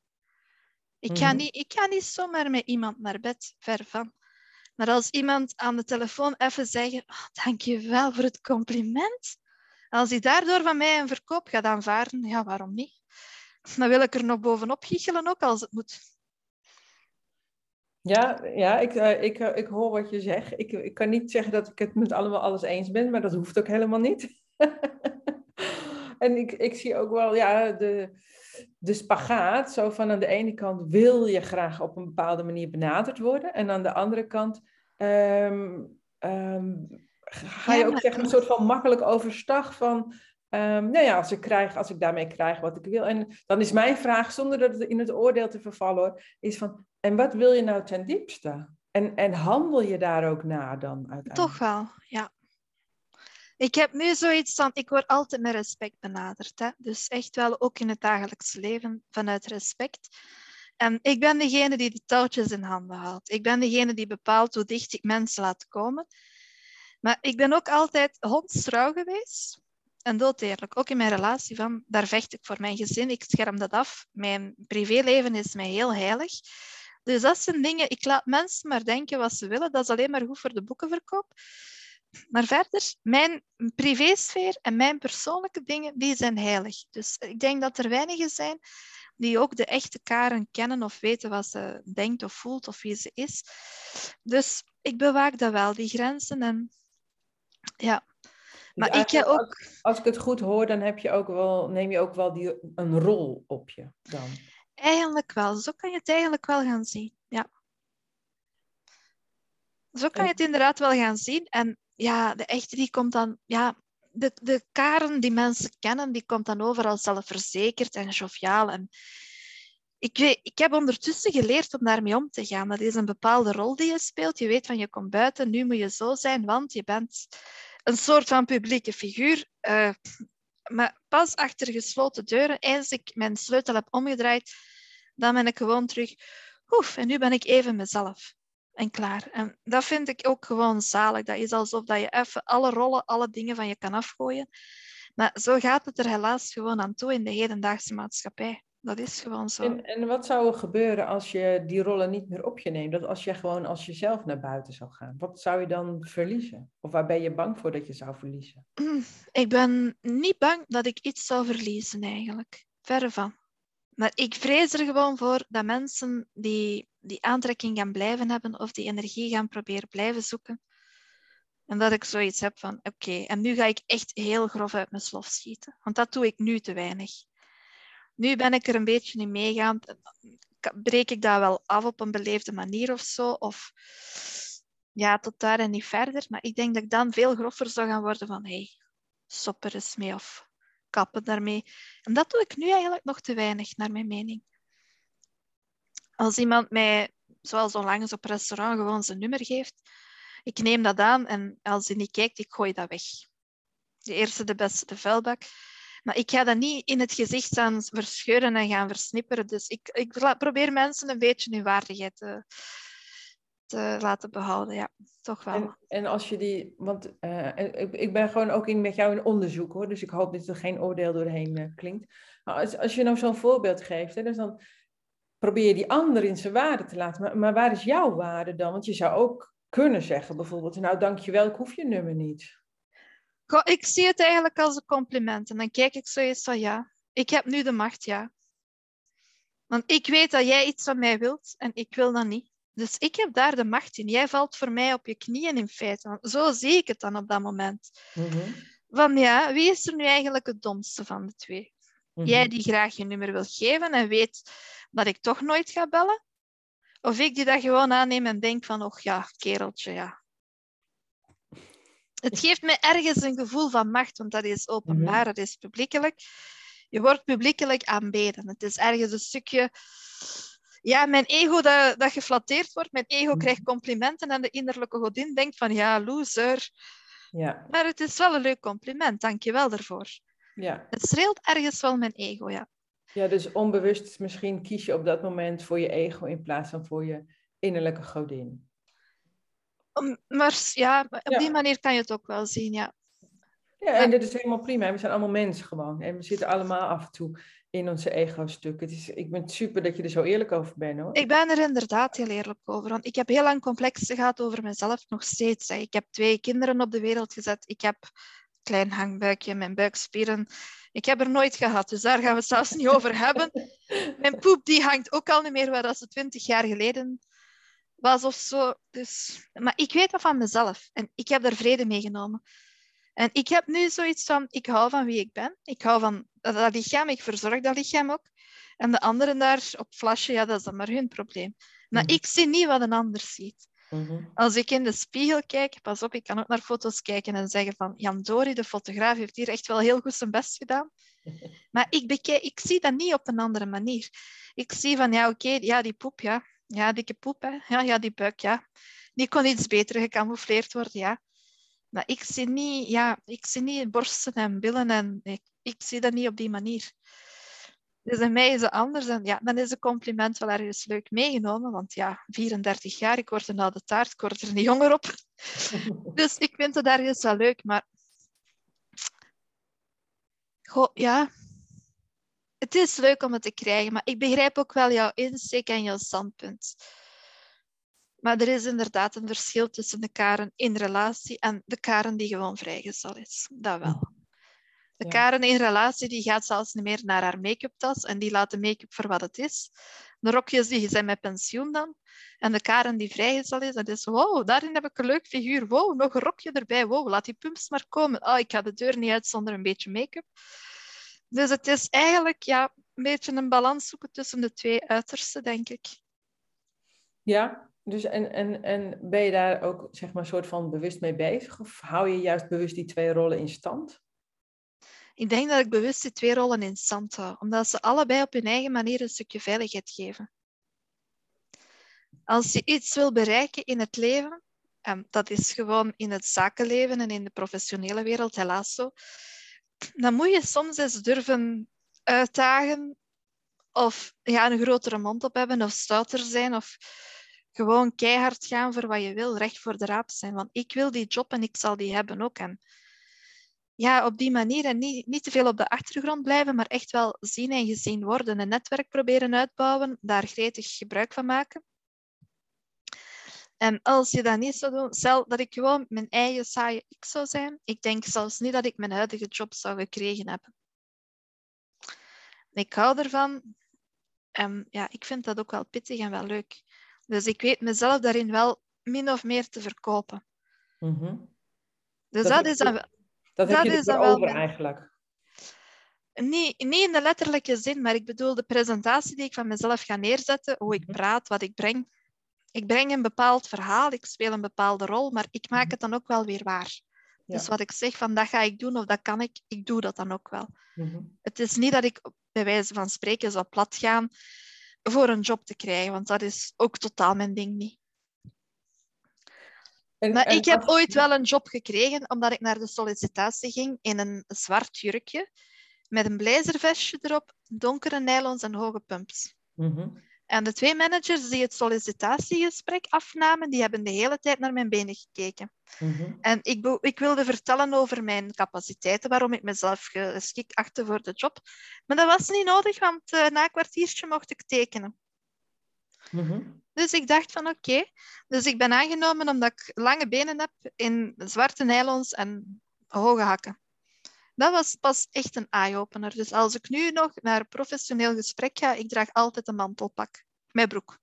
Ik ga, mhm. niet, ik ga niet zomaar met iemand naar bed, ver van. Maar als iemand aan de telefoon even zegt, oh, dank je wel voor het compliment. Als hij daardoor van mij een verkoop gaat aanvaarden, ja, waarom niet? Dan wil ik er nog bovenop giechelen ook, als het moet. Ja, ja ik, uh, ik, uh, ik hoor wat je zegt. Ik, ik kan niet zeggen dat ik het met allemaal alles eens ben, maar dat hoeft ook helemaal niet. en ik, ik zie ook wel ja, de, de spagaat. Zo van aan de ene kant wil je graag op een bepaalde manier benaderd worden. En aan de andere kant um, um, ga je ook zeggen een soort van makkelijk overstag van, um, nou ja, als ik, krijg, als ik daarmee krijg wat ik wil. En dan is mijn vraag, zonder dat het in het oordeel te vervallen hoor, is van, en wat wil je nou ten diepste? En, en handel je daar ook na dan uiteindelijk? Toch wel, ja. Ik heb nu zoiets van, ik word altijd met respect benaderd. Hè? Dus echt wel ook in het dagelijks leven vanuit respect. En ik ben degene die die touwtjes in handen houdt. Ik ben degene die bepaalt hoe dicht ik mensen laat komen. Maar ik ben ook altijd hondstrouw geweest. En dood eerlijk, ook in mijn relatie van, daar vecht ik voor mijn gezin. Ik scherm dat af. Mijn privéleven is mij heel heilig. Dus dat zijn dingen, ik laat mensen maar denken wat ze willen. Dat is alleen maar goed voor de boekenverkoop. Maar verder, mijn privésfeer en mijn persoonlijke dingen, die zijn heilig. Dus ik denk dat er weinigen zijn die ook de echte Karen kennen of weten wat ze denkt of voelt of wie ze is. Dus ik bewaak dat wel, die grenzen. En ja. Maar dus ik heb ook... Als, als, ik het goed hoor, dan heb je ook wel, neem je ook wel die, een rol op je dan. Eigenlijk wel. Zo kan je het eigenlijk wel gaan zien. Ja. Zo kan je het inderdaad wel gaan zien. En ja, de echte die komt dan... Ja, de, de Karen die mensen kennen, die komt dan over als zelfverzekerd en joviaal. En ik, ik heb ondertussen geleerd om daarmee om te gaan. Dat is een bepaalde rol die je speelt. Je weet van je komt buiten, nu moet je zo zijn, want je bent een soort van publieke figuur. Uh, maar pas achter gesloten deuren, eens ik mijn sleutel heb omgedraaid, dan ben ik gewoon terug. Oef, en nu ben ik even mezelf. En klaar. En dat vind ik ook gewoon zalig. Dat is alsof dat je even alle rollen, alle dingen van je kan afgooien. Maar zo gaat het er helaas gewoon aan toe in de hedendaagse maatschappij. Dat is gewoon zo. En, en wat zou er gebeuren als je die rollen niet meer op je neemt? Dat als je gewoon als jezelf naar buiten zou gaan. Wat zou je dan verliezen? Of waar ben je bang voor dat je zou verliezen? Ik ben niet bang dat ik iets zou verliezen eigenlijk. Verre van. Maar ik vrees er gewoon voor dat mensen die, die aantrekking gaan blijven hebben of die energie gaan proberen blijven zoeken. En dat ik zoiets heb van, oké, en nu ga ik echt heel grof uit mijn slof schieten. Want dat doe ik nu te weinig. Nu ben ik er een beetje in meegaan. Breek ik dat wel af op een beleefde manier of zo? Of ja, tot daar en niet verder. Maar ik denk dat ik dan veel groffer zou gaan worden van hé, hey, stop er eens mee of kappen daarmee. En dat doe ik nu eigenlijk nog te weinig, naar mijn mening. Als iemand mij, zoals onlangs op restaurant, gewoon zijn nummer geeft, ik neem dat aan en als hij niet kijkt, ik gooi dat weg. De eerste, de beste, de vuilbak. Maar ik ga dat niet in het gezicht gaan verscheuren en gaan versnipperen. Dus ik, ik probeer mensen een beetje hun waardigheid te, te laten behouden. Ja, toch wel. En, als je die, want uh, ik, ik ben gewoon ook in, met jou in onderzoek hoor, dus ik hoop dat er geen oordeel doorheen uh, klinkt. Als, als je nou zo'n voorbeeld geeft, hè, dus dan probeer je die ander in zijn waarde te laten. Maar, maar waar is jouw waarde dan? Want je zou ook kunnen zeggen bijvoorbeeld, nou dankjewel, ik hoef je nummer niet. Ik zie het eigenlijk als een compliment. En dan kijk ik zoiets van ja, ik heb nu de macht, ja. Want ik weet dat jij iets van mij wilt en ik wil dat niet. Dus ik heb daar de macht in. Jij valt voor mij op je knieën in feite. Zo zie ik het dan op dat moment. Mhm. Van ja, wie is er nu eigenlijk het domste van de twee? Mhm. Jij die graag je nummer wil geven en weet dat ik toch nooit ga bellen? Of ik die dat gewoon aanneem en denk van, och ja, kereltje, ja. Het geeft me ergens een gevoel van macht, want dat is openbaar, dat is publiekelijk. Je wordt publiekelijk aanbeden. Het is ergens een stukje... Ja, mijn ego dat, dat geflatteerd wordt, mijn ego Mhm. krijgt complimenten en de innerlijke godin denkt van, ja, loser. Ja, Maar het is wel een leuk compliment, dank je wel daarvoor. ja. Het streelt ergens wel mijn ego, ja. ja, dus onbewust misschien kies je op dat moment voor je ego in plaats van voor je innerlijke godin. Maar ja, op Ja. die manier kan je het ook wel zien, ja. Ja, en dit is helemaal prima. We zijn allemaal mensen gewoon. En we zitten allemaal af en toe in onze ego-stuk. Het is, ik ben super dat je er zo eerlijk over bent hoor. Ik ben er inderdaad heel eerlijk over. Want ik heb heel lang complexen gehad over mezelf, nog steeds. hè. Ik heb twee kinderen op de wereld gezet. Ik heb een klein hangbuikje, mijn buikspieren. Ik heb er nooit gehad, dus daar gaan we het zelfs niet over hebben. Mijn poep die hangt ook al niet meer waar dat ze twintig jaar geleden was of zo. Dus, maar ik weet dat van mezelf en ik heb daar vrede mee genomen. En ik heb nu zoiets van, ik hou van wie ik ben. Ik hou van dat lichaam, ik verzorg dat lichaam ook. En de anderen daar op flasje, ja, dat is dan maar hun probleem. Maar Mhm. ik zie niet wat een ander ziet. Mhm. Als ik in de spiegel kijk, pas op, ik kan ook naar foto's kijken en zeggen van Jan Dori, de fotograaf, heeft hier echt wel heel goed zijn best gedaan. Maar ik, bekijk, ik zie dat niet op een andere manier. Ik zie van, ja, oké, ja, die poep, ja. Ja, dikke poep, hè. Ja, ja, die buik, ja. Die kon iets beter gecamoufleerd worden, ja. Maar ik zie niet, ja, ik zie niet borsten en billen en ik, ik zie dat niet op die manier. Dus bij mij is het anders. En ja, dan is een compliment wel ergens leuk meegenomen. Want ja, 34 jaar, ik word een oude taart, ik word er niet jonger op. Dus ik vind het ergens wel leuk, maar... Goh, ja. Het is leuk om het te krijgen, maar ik begrijp ook wel jouw insteek en jouw standpunt. Maar er is inderdaad een verschil tussen de Karen in relatie en de Karen die gewoon vrijgezel is. Dat wel. De Ja. Karen in relatie die gaat zelfs niet meer naar haar make-up tas en die laat de make-up voor wat het is. De rokjes die zijn met pensioen dan. En de Karen die vrijgezel is, dat is wow, daarin heb ik een leuk figuur. Wow, nog een rokje erbij. Wow, laat die pumps maar komen. Oh, ik ga de deur niet uit zonder een beetje make-up. Dus het is eigenlijk ja, een beetje een balans zoeken tussen de twee uitersten, denk ik. Ja, dus en, en, en ben je daar ook zeg maar een soort van bewust mee bezig? Of hou je juist bewust die twee rollen in stand? Ik denk dat ik bewust die twee rollen in stand hou, omdat ze allebei op hun eigen manier een stukje veiligheid geven. Als je iets wil bereiken in het leven, en dat is gewoon in het zakenleven en in de professionele wereld helaas zo, dan moet je soms eens durven uitdagen of ja, een grotere mond op hebben of stouter zijn of gewoon keihard gaan voor wat je wil, recht voor de raap zijn. Want ik wil die job en ik zal die hebben ook. En ja, op die manier en niet, niet te veel op de achtergrond blijven, maar echt wel zien en gezien worden. Een netwerk proberen uitbouwen, daar gretig gebruik van maken. En als je dat niet zou doen, stel dat ik gewoon mijn eigen saaie ik zou zijn, ik denk zelfs niet dat ik mijn huidige job zou gekregen hebben. Ik hou ervan. En ja, ik vind dat ook wel pittig en wel leuk. Dus ik weet mezelf daarin wel min of meer te verkopen. Mhm. Dus Dat is dan wel- Dat heb Dat je is dan wel over mijn- eigenlijk. niet, niet in de letterlijke zin, maar ik bedoel de presentatie die ik van mezelf ga neerzetten, hoe ik Mhm. praat, wat ik breng. Ik breng een bepaald verhaal, ik speel een bepaalde rol, maar ik maak Mhm. het dan ook wel weer waar. Dus wat ik zeg van dat ga ik doen of dat kan ik, ik doe dat dan ook wel. Mhm. Het is niet dat ik bij wijze van spreken zou plat gaan voor een job te krijgen, want dat is ook totaal mijn ding niet. En, Maar en ik heb ooit wel een job gekregen omdat ik naar de sollicitatie ging in een zwart jurkje met een blazervestje erop, donkere nylons en hoge pumps. Mhm. En de twee managers die het sollicitatiegesprek afnamen, die hebben de hele tijd naar mijn benen gekeken. Mhm. En ik, ik wilde vertellen over mijn capaciteiten, waarom ik mezelf geschikt achtte voor de job. Maar dat was niet nodig, want eh, na een kwartiertje mocht ik tekenen. Mhm. Dus ik dacht van oké. Dus ik ben aangenomen omdat ik lange benen heb in zwarte nylons en hoge hakken. Dat was pas echt een eye-opener. Dus als ik nu nog naar een professioneel gesprek ga, ik draag altijd een mantelpak met broek.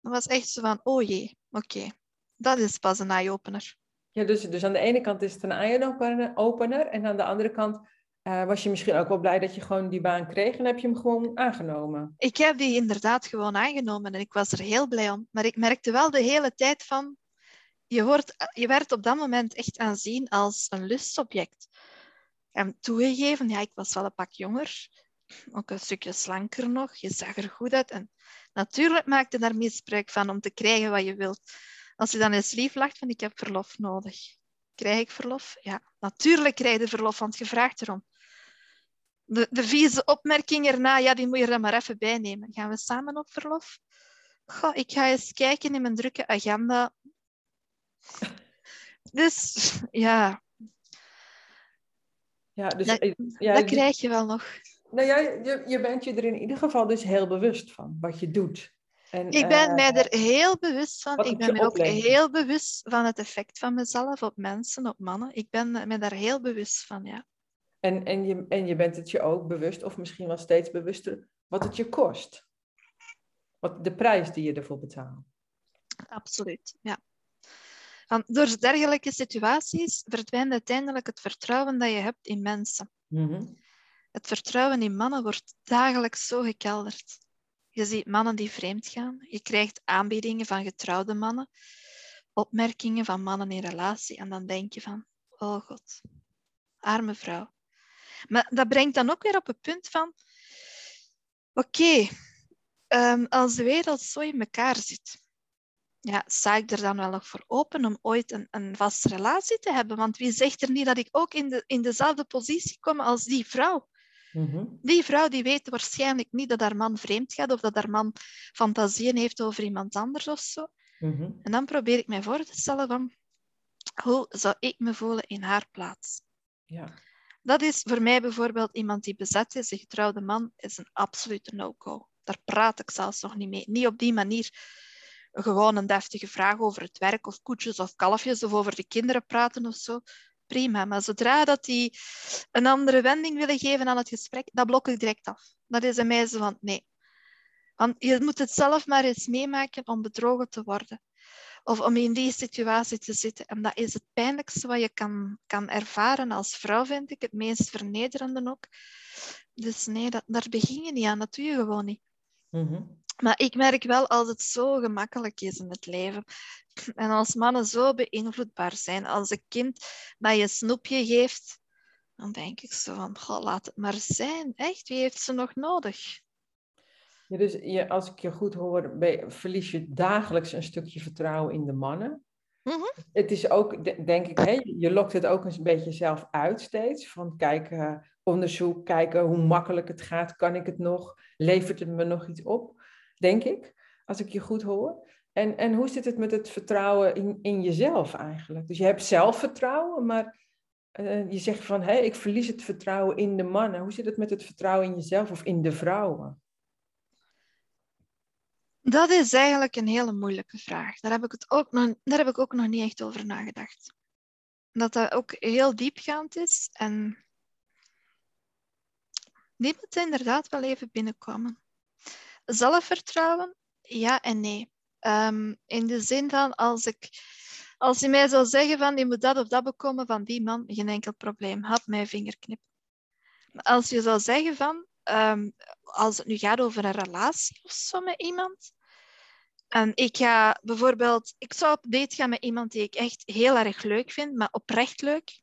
Dat was echt zo van, oh jee, oké. Dat is pas een eye-opener. Ja, dus, dus aan de ene kant is het een eye-opener en aan de andere kant uh, was je misschien ook wel blij dat je gewoon die baan kreeg en heb je hem gewoon aangenomen? Ik heb die inderdaad gewoon aangenomen en ik was er heel blij om. Maar ik merkte wel de hele tijd van, je, wordt, je werd op dat moment echt aanzien als een lustobject. En toegegeven, ja, ik was wel een pak jonger, ook een stukje slanker nog, je zag er goed uit. En natuurlijk maakte daar misbruik van om te krijgen wat je wilt. Als je dan eens lief lacht van ik heb verlof nodig. Krijg ik verlof? Ja, natuurlijk krijg je verlof, want je vraagt erom. De, de vieze opmerking erna, ja, die moet je er maar even bij nemen. Gaan we samen op verlof? Goh, ik ga eens kijken in mijn drukke agenda. Dus ja. Ja, dus, dat, eh, ja, dat krijg je wel nog. Nou ja, je, je bent je er in ieder geval dus heel bewust van wat je doet. En, ik ben uh, mij er heel bewust van. Ik ben me ook heel bewust van het effect van mezelf op mensen, op mannen. Ik ben me daar heel bewust van, ja. En, en, je, en je bent het je ook bewust, of misschien wel steeds bewuster, wat het je kost. Wat de prijs die je ervoor betaalt. Absoluut, ja. Want door dergelijke situaties verdwijnt uiteindelijk het vertrouwen dat je hebt in mensen. Mm -hmm. Het vertrouwen in mannen wordt dagelijks zo gekelderd. Je ziet mannen die vreemd gaan. Je krijgt aanbiedingen van getrouwde mannen, opmerkingen van mannen in relatie. En dan denk je van, oh god, arme vrouw. Maar dat brengt dan ook weer op het punt van, oké, okay, um, als de wereld zo in elkaar zit, ja, sta ik er dan wel nog voor open om ooit een, een vaste relatie te hebben? Want wie zegt er niet dat ik ook in, de, in dezelfde positie kom als die vrouw? Mm-hmm. Die vrouw die weet waarschijnlijk niet dat haar man vreemd gaat of dat haar man fantasieën heeft over iemand anders of zo. Mm-hmm. En dan probeer ik mij voor te stellen van hoe zou ik me voelen in haar plaats? Ja. Dat is voor mij bijvoorbeeld iemand die bezet is, een getrouwde man, is een absolute no-go. Daar praat ik zelfs nog niet mee. Niet op die manier gewoon een deftige vraag over het werk of koetjes of kalfjes of over de kinderen praten of zo. Prima, maar zodra dat die een andere wending willen geven aan het gesprek, dat blok ik direct af. Dat is een zo van nee. Want je moet het zelf maar eens meemaken om bedrogen te worden. Of om in die situatie te zitten. En dat is het pijnlijkste wat je kan, kan ervaren als vrouw, vind ik. Het meest vernederende ook. Dus nee, dat, daar begin je niet aan. Dat doe je gewoon niet. Mm-hmm. Maar ik merk wel als het zo gemakkelijk is in het leven. En als mannen zo beïnvloedbaar zijn. Als een kind dat je snoepje geeft. Dan denk ik zo van, goh, laat het maar zijn. Echt, wie heeft ze nog nodig? Ja, dus je, als ik je goed hoor, verlies je dagelijks een stukje vertrouwen in de mannen. Mm-hmm. Het is ook, denk ik, hè, je lokt het ook een beetje zelf uit steeds. Van kijken, onderzoek, kijken hoe makkelijk het gaat. Kan ik het nog? Levert het me nog iets op? Denk ik, als ik je goed hoor. En, en hoe zit het met het vertrouwen in, in jezelf eigenlijk? Dus je hebt zelfvertrouwen, maar uh, je zegt van, hé, ik verlies het vertrouwen in de mannen. Hoe zit het met het vertrouwen in jezelf of in de vrouwen? Dat is eigenlijk een hele moeilijke vraag. Daar heb ik, het ook nog, daar heb ik ook nog niet echt over nagedacht. Dat dat ook heel diepgaand is en die moet inderdaad wel even binnenkomen. Zelfvertrouwen, ja en nee. Um, in de zin van als ik als je mij zou zeggen van je moet dat of dat bekomen van die man, geen enkel probleem. Had mijn vinger knippen. Als je zou zeggen van um, als het nu gaat over een relatie of zo met iemand. En ik ga bijvoorbeeld, ik zou op date gaan met iemand die ik echt heel erg leuk vind, maar oprecht leuk.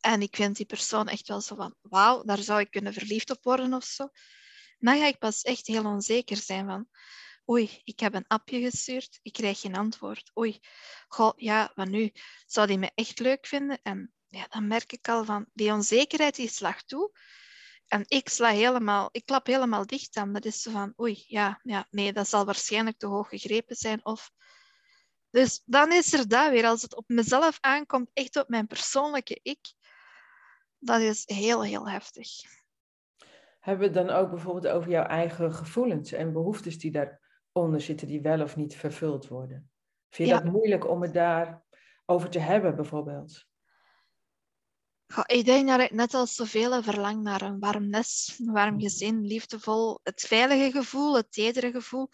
En ik vind die persoon echt wel zo van, wauw, daar zou ik kunnen verliefd op worden of zo. Dan ga ik pas echt heel onzeker zijn van, oei, ik heb een appje gestuurd, ik krijg geen antwoord. Oei, goh, ja, wat nu? Zou die me echt leuk vinden? En ja, dan merk ik al van, die onzekerheid die slaagt toe. En ik sla helemaal, ik klap helemaal dicht aan. Dat is zo van, oei, ja, ja, nee, dat zal waarschijnlijk te hoog gegrepen zijn. Of... Dus dan is er dat weer, als het op mezelf aankomt, echt op mijn persoonlijke ik, dat is heel, heel heftig. Hebben we het dan ook bijvoorbeeld over jouw eigen gevoelens en behoeftes die daaronder zitten, die wel of niet vervuld worden? Vind je Ja. dat moeilijk om het daar over te hebben, bijvoorbeeld? ik denk dat ik net als zoveel verlang naar een warm nest, een warm gezin, liefdevol, het veilige gevoel, het tedere gevoel.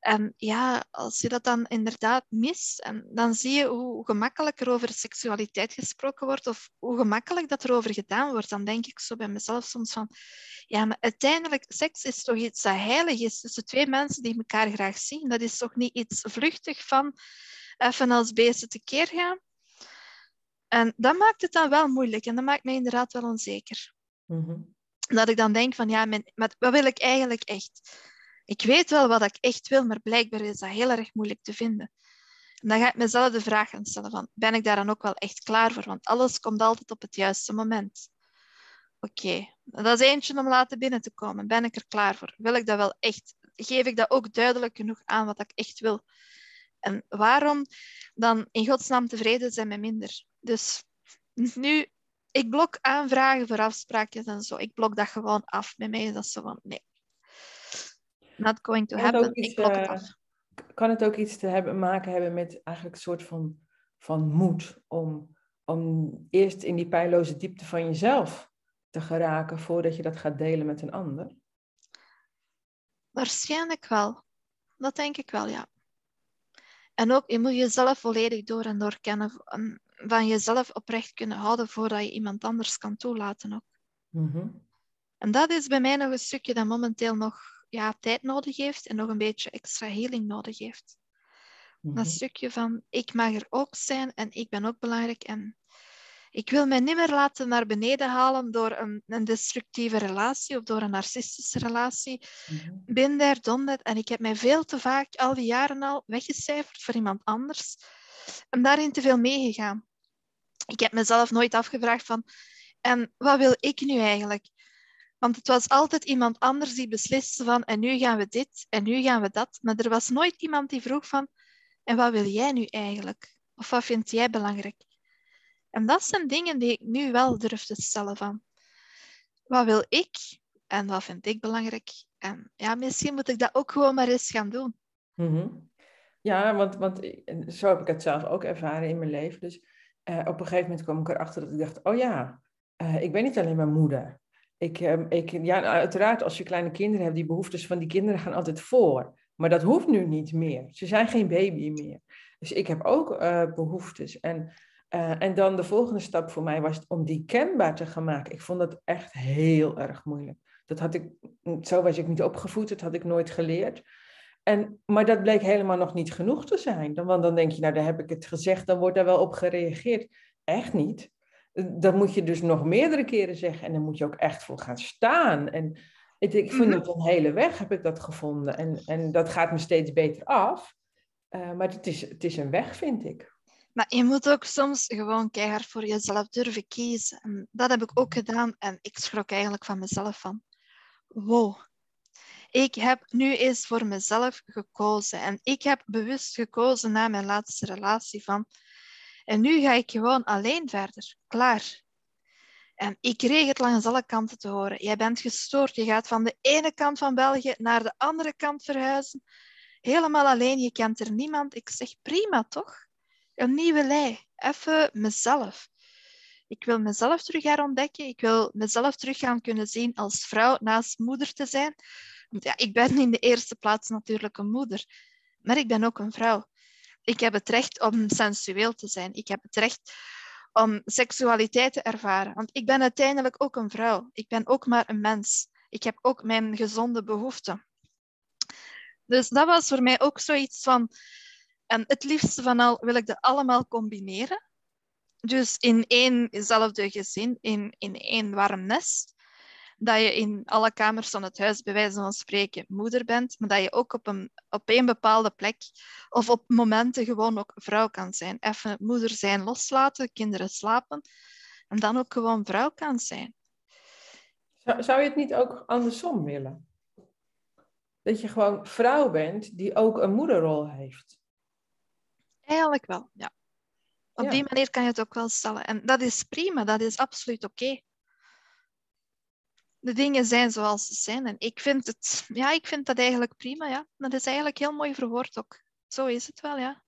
En ja, als je dat dan inderdaad mist, en dan zie je hoe gemakkelijk er over seksualiteit gesproken wordt of hoe gemakkelijk dat er over gedaan wordt. Dan denk ik zo bij mezelf soms van, ja, maar uiteindelijk, seks is toch iets dat heilig is tussen twee mensen die elkaar graag zien. Dat is toch niet iets vluchtig van even als beesten tekeer gaan. En dat maakt het dan wel moeilijk en dat maakt mij inderdaad wel onzeker. Mm Dat ik dan denk van, ja, mijn, wat wil ik eigenlijk echt? Ik weet wel wat ik echt wil, maar blijkbaar is dat heel erg moeilijk te vinden. En dan ga ik mezelf de vraag gaan stellen van, ben ik daar dan ook wel echt klaar voor? Want alles komt altijd op het juiste moment. Oké, dat is eentje om laten binnen te komen. Ben ik er klaar voor? Wil ik dat wel echt? Geef ik dat ook duidelijk genoeg aan wat ik echt wil? En waarom dan in godsnaam tevreden zijn met minder? Dus nu, ik blok aanvragen voor afspraakjes en zo. Ik blok dat gewoon af. Bij mij is dat zo van, nee. Not going to happen. ik blok het af. Kan het ook iets te hebben, maken hebben met eigenlijk een soort van, van moed om, om eerst in die pijloze diepte van jezelf te geraken voordat je dat gaat delen met een ander? Waarschijnlijk wel. Dat denk ik wel, ja. En ook, je moet jezelf volledig door en door kennen. Van jezelf oprecht kunnen houden voordat je iemand anders kan toelaten ook. Mhm. En dat is bij mij nog een stukje dat momenteel nog ja, tijd nodig heeft en nog een beetje extra healing nodig heeft. Mm Dat stukje van, ik mag er ook zijn en ik ben ook belangrijk en ik wil mij niet meer laten naar beneden halen door een, een destructieve relatie of door een narcistische relatie. Mm Ben daar, done En ik heb mij veel te vaak al die jaren al weggecijferd voor iemand anders. En daarin te veel meegegaan. Ik heb mezelf nooit afgevraagd van, en wat wil ik nu eigenlijk? Want het was altijd iemand anders die besliste van, en nu gaan we dit, en nu gaan we dat. Maar er was nooit iemand die vroeg van, en wat wil jij nu eigenlijk? Of wat vind jij belangrijk? En dat zijn dingen die ik nu wel durf te stellen van, wat wil ik en wat vind ik belangrijk? En ja, misschien moet ik dat ook gewoon maar eens gaan doen. Mhm. Ja, want, want zo heb ik het zelf ook ervaren in mijn leven. Dus uh, op een gegeven moment kwam ik erachter dat ik dacht, oh ja, uh, ik ben niet alleen mijn moeder. Ik, uh, ik, ja, uiteraard, als je kleine kinderen hebt, die behoeftes van die kinderen gaan altijd voor. Maar dat hoeft nu niet meer. Ze zijn geen baby meer. Dus ik heb ook behoeftes. En uh, en dan de volgende stap voor mij was om die kenbaar te gaan maken. Ik vond dat echt heel erg moeilijk. Dat had ik, zo was ik niet opgevoed, dat had ik nooit geleerd. En, maar dat bleek helemaal nog niet genoeg te zijn. Want dan denk je, nou, daar heb ik het gezegd, dan wordt daar wel op gereageerd. Echt niet. Dat moet je dus nog meerdere keren zeggen en dan moet je ook echt voor gaan staan. En ik, ik vind het mhm. een hele weg, heb ik dat gevonden. En, en dat gaat me steeds beter af. Uh, maar het is, het is een weg, vind ik. Maar je moet ook soms gewoon keihard voor jezelf durven kiezen. En dat heb ik ook gedaan en ik schrok eigenlijk van mezelf van. Wow, ik heb nu eens voor mezelf gekozen. En ik heb bewust gekozen na mijn laatste relatie van. En nu ga ik gewoon alleen verder. Klaar. En ik kreeg het langs alle kanten te horen. Jij bent gestoord. Je gaat van de ene kant van België naar de andere kant verhuizen. Helemaal alleen. Je kent er niemand. Ik zeg prima, toch? een nieuwe lei. Even mezelf. Ik wil mezelf terug herontdekken. Ik wil mezelf terug gaan kunnen zien als vrouw naast moeder te zijn. Want ja, ik ben in de eerste plaats natuurlijk een moeder. Maar ik ben ook een vrouw. Ik heb het recht om sensueel te zijn. Ik heb het recht om seksualiteit te ervaren. Want ik ben uiteindelijk ook een vrouw. Ik ben ook maar een mens. Ik heb ook mijn gezonde behoeften. Dus dat was voor mij ook zoiets van en het liefste van al wil ik dat allemaal combineren. Dus in éénzelfde gezin, in, in één warm nest. Dat je in alle kamers van het huis, bij wijze van spreken, moeder bent. Maar dat je ook op een, op een bepaalde plek of op momenten gewoon ook vrouw kan zijn. Even moeder zijn loslaten, kinderen slapen. En dan ook gewoon vrouw kan zijn. Zou, zou je het niet ook andersom willen? Dat je gewoon vrouw bent die ook een moederrol heeft. Eigenlijk wel, ja. Op die manier kan je het ook wel stellen. En dat is prima, dat is absoluut oké. De dingen zijn zoals ze zijn. En ik vind, het, ja, ik vind dat eigenlijk prima. Ja. Dat is eigenlijk heel mooi verwoord ook. Zo is het wel, ja.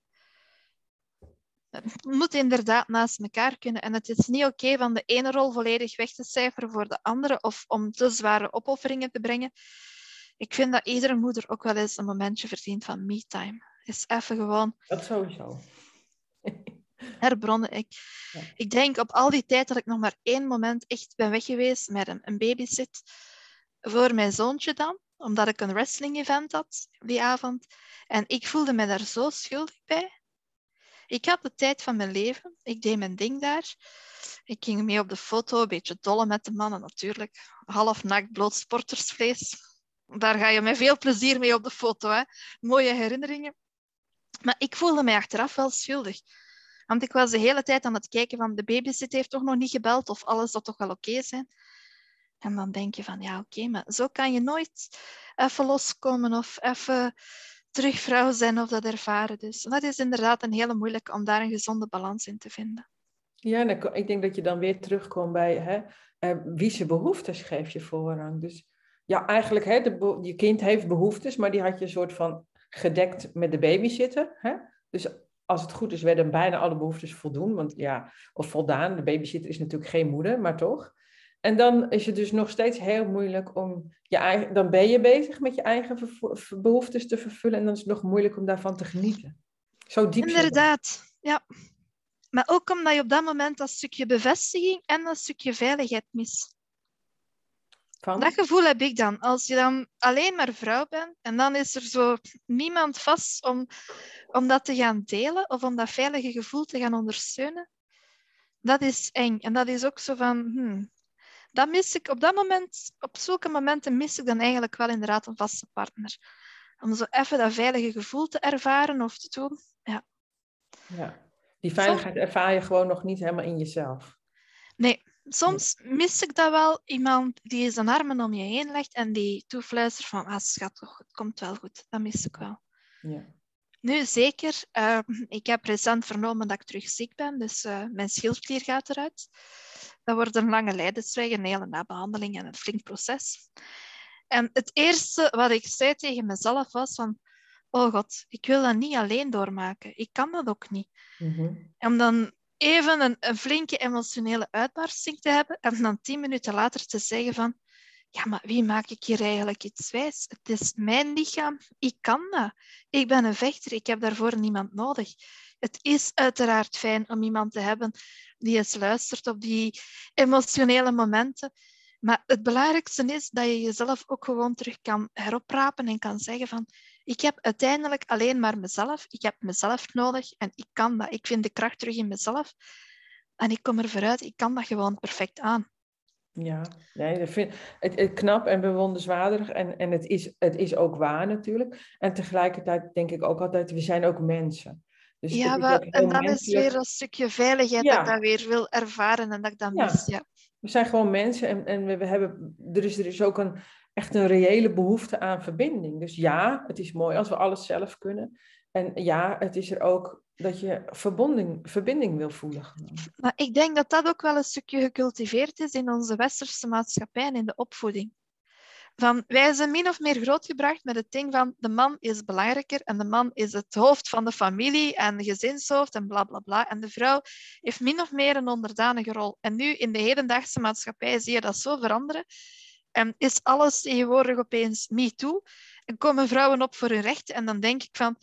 Het moet inderdaad naast elkaar kunnen. En het is niet oké van de ene rol volledig weg te cijferen voor de andere of om te zware opofferingen te brengen. Ik vind dat iedere moeder ook wel eens een momentje verdient van me-time. Is even gewoon. Dat sowieso. Herbronnen. Ik, ik denk op al die tijd dat ik nog maar één moment echt ben weg geweest met een, een babysit voor mijn zoontje dan, omdat ik een wrestling event had die avond. En ik voelde me daar zo schuldig bij. Ik had de tijd van mijn leven. Ik deed mijn ding daar. Ik ging mee op de foto, een beetje dolle met de mannen natuurlijk. Half nakt, bloot sportersvlees. Daar ga je met veel plezier mee op de foto. Hè? Mooie herinneringen. Maar ik voelde mij achteraf wel schuldig. Want ik was de hele tijd aan het kijken van de babysit heeft toch nog niet gebeld of alles zal toch wel oké zijn. En dan denk je van ja oké, maar zo kan je nooit even loskomen of even terug vrouw zijn of dat ervaren. Dus dat is inderdaad een hele moeilijke om daar een gezonde balans in te vinden. Ja, ik denk dat je dan weer terugkomt bij hè, eh, wie zijn behoeftes geef je voorrang. Dus ja, eigenlijk, hè, de, je kind heeft behoeftes, maar die had je een soort van gedekt met de babysitter. Hè? Dus als het goed is, werden bijna alle behoeftes voldoen. Want ja, of voldaan. De babysitter is natuurlijk geen moeder, maar toch. En dan is het dus nog steeds heel moeilijk om je eigen. Dan ben je bezig met je eigen behoeftes te vervullen. En dan is het nog moeilijk om daarvan te genieten. Zo diep. Inderdaad, ja. Maar ook omdat je op dat moment dat stukje bevestiging en dat stukje veiligheid mist. Dat gevoel heb ik dan. Als je dan alleen maar vrouw bent en dan is er zo niemand vast om, om dat te gaan delen of om dat veilige gevoel te gaan ondersteunen. Dat is eng. En dat is ook zo van, hmm, dat mis ik op dat moment, op zulke momenten mis ik dan eigenlijk wel inderdaad een vaste partner. Om zo even dat veilige gevoel te ervaren of te doen. Ja. ja. Die veiligheid ervaar je gewoon nog niet helemaal in jezelf. Nee, soms mis ik dat wel. Iemand die zijn armen om je heen legt en die toefluistert van, ah schat, toch, het komt wel goed. Dat mis ik wel. Ja. Nu, zeker. Uh, ik heb recent vernomen dat ik terug ziek ben, dus uh, mijn schildklier gaat eruit. Dat wordt een lange lijdensweg, een hele nabehandeling en een flink proces. En het eerste wat ik zei tegen mezelf was van, oh god, ik wil dat niet alleen doormaken. Ik kan dat ook niet. Mm -hmm. En dan even een, een, flinke emotionele uitbarsting te hebben en dan tien minuten later te zeggen van ja, maar wie maak ik hier eigenlijk iets wijs? Het is mijn lichaam, ik kan dat. Ik ben een vechter, ik heb daarvoor niemand nodig. Het is uiteraard fijn om iemand te hebben die eens luistert op die emotionele momenten. Maar het belangrijkste is dat je jezelf ook gewoon terug kan heroprapen en kan zeggen van ik heb uiteindelijk alleen maar mezelf. Ik heb mezelf nodig en ik kan dat. Ik vind de kracht terug in mezelf. En ik kom er vooruit. Ik kan dat gewoon perfect aan. Ja, nee, dat vind, het, het knap en bewonderenswaardig. En, en het, is, het is ook waar natuurlijk. En tegelijkertijd denk ik ook altijd, we zijn ook mensen. Dus ja, maar, en dat is weer een stukje veiligheid dat ik dat weer wil ervaren en dat ik dat mis. Ja. We zijn gewoon mensen en, en we, we hebben, er is, er is ook een, echt een reële behoefte aan verbinding. Dus ja, het is mooi als we alles zelf kunnen. En ja, het is er ook dat je verbinding, verbinding wil voelen. Maar ik denk dat dat ook wel een stukje gecultiveerd is in onze westerse maatschappij en in de opvoeding. Van, wij zijn min of meer grootgebracht met het ding van de man is belangrijker en de man is het hoofd van de familie en gezinshoofd en bla bla bla. En de vrouw heeft min of meer een onderdanige rol. En nu in de hedendaagse maatschappij zie je dat zo veranderen. En is alles tegenwoordig opeens me too? En komen vrouwen op voor hun rechten? En dan denk ik van,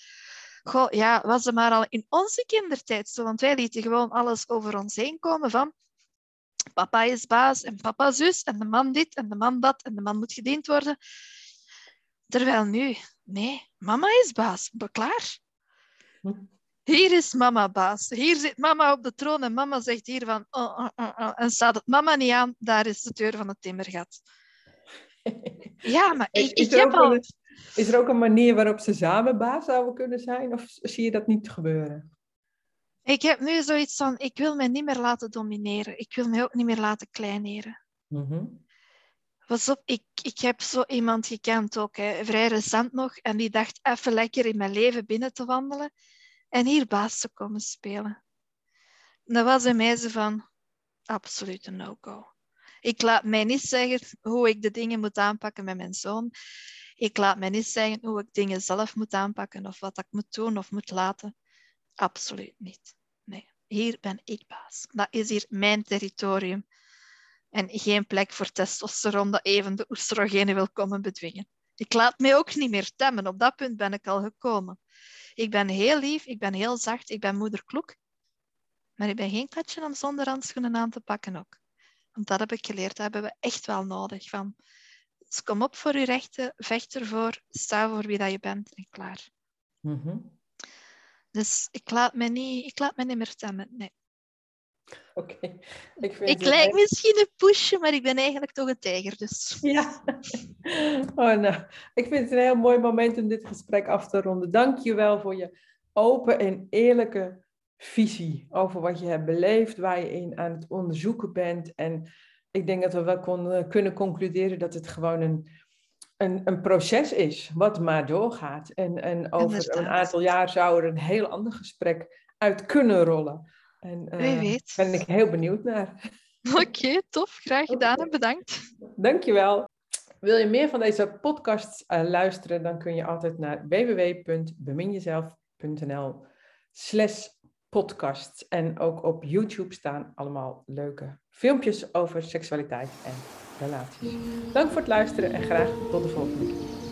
goh, ja, was het maar al in onze kindertijd zo? Want wij lieten gewoon alles over ons heen komen van, papa is baas en papa zus en de man dit en de man dat en de man moet gediend worden. Terwijl nu, nee, mama is baas, klaar. Hier is mama baas. Hier zit mama op de troon en mama zegt hier van, oh, oh, oh, oh. en staat het mama niet aan, daar is de deur van het timmergat. Ja, maar ik, ik heb al... is er ook een manier waarop ze samen baas zouden kunnen zijn? Of zie je dat niet gebeuren? Ik heb nu zoiets van, ik wil mij niet meer laten domineren. Ik wil mij ook niet meer laten kleineren. Mm Pas op, ik, ik heb zo iemand gekend ook, hè, vrij recent nog, en die dacht even lekker in mijn leven binnen te wandelen en hier baas te komen spelen. Dat was een meisje van, absoluut een no-go. Ik laat mij niet zeggen hoe ik de dingen moet aanpakken met mijn zoon. Ik laat mij niet zeggen hoe ik dingen zelf moet aanpakken of wat ik moet doen of moet laten. Absoluut niet. Nee, hier ben ik baas. Dat is hier mijn territorium. En geen plek voor testosteron dat even de oestrogenen wil komen bedwingen. Ik laat mij ook niet meer temmen. Op dat punt ben ik al gekomen. Ik ben heel lief, ik ben heel zacht, ik ben moeder kloek. Maar ik ben geen katje om zonder handschoenen aan te pakken ook. Want dat heb ik geleerd, dat hebben we echt wel nodig. Van, dus kom op voor je rechten, vecht ervoor, sta voor wie dat je bent en klaar. Mhm. Dus ik laat me niet, ik laat me niet meer temmen. Nee. Oké. Ik, ik lijk misschien een poesje, maar ik ben eigenlijk toch een tijger. Dus. Ja. Oh, nou. Ik vind het een heel mooi moment om dit gesprek af te ronden. Dank je wel voor je open en eerlijke visie over wat je hebt beleefd, waar je in aan het onderzoeken bent. En ik denk dat we wel kon, kunnen concluderen dat het gewoon een, een, een proces is, wat maar doorgaat. En, en over een aantal jaar zou er een heel ander gesprek uit kunnen rollen. En uh, weet. ben ik heel benieuwd naar. Oké, tof. Graag gedaan en bedankt. Dankjewel. Wil je meer van deze podcasts uh, luisteren, dan kun je altijd naar www.beminjezelf.nl slash podcasts. En ook op YouTube staan allemaal leuke filmpjes over seksualiteit en relaties. Dank voor het luisteren en graag tot de volgende keer.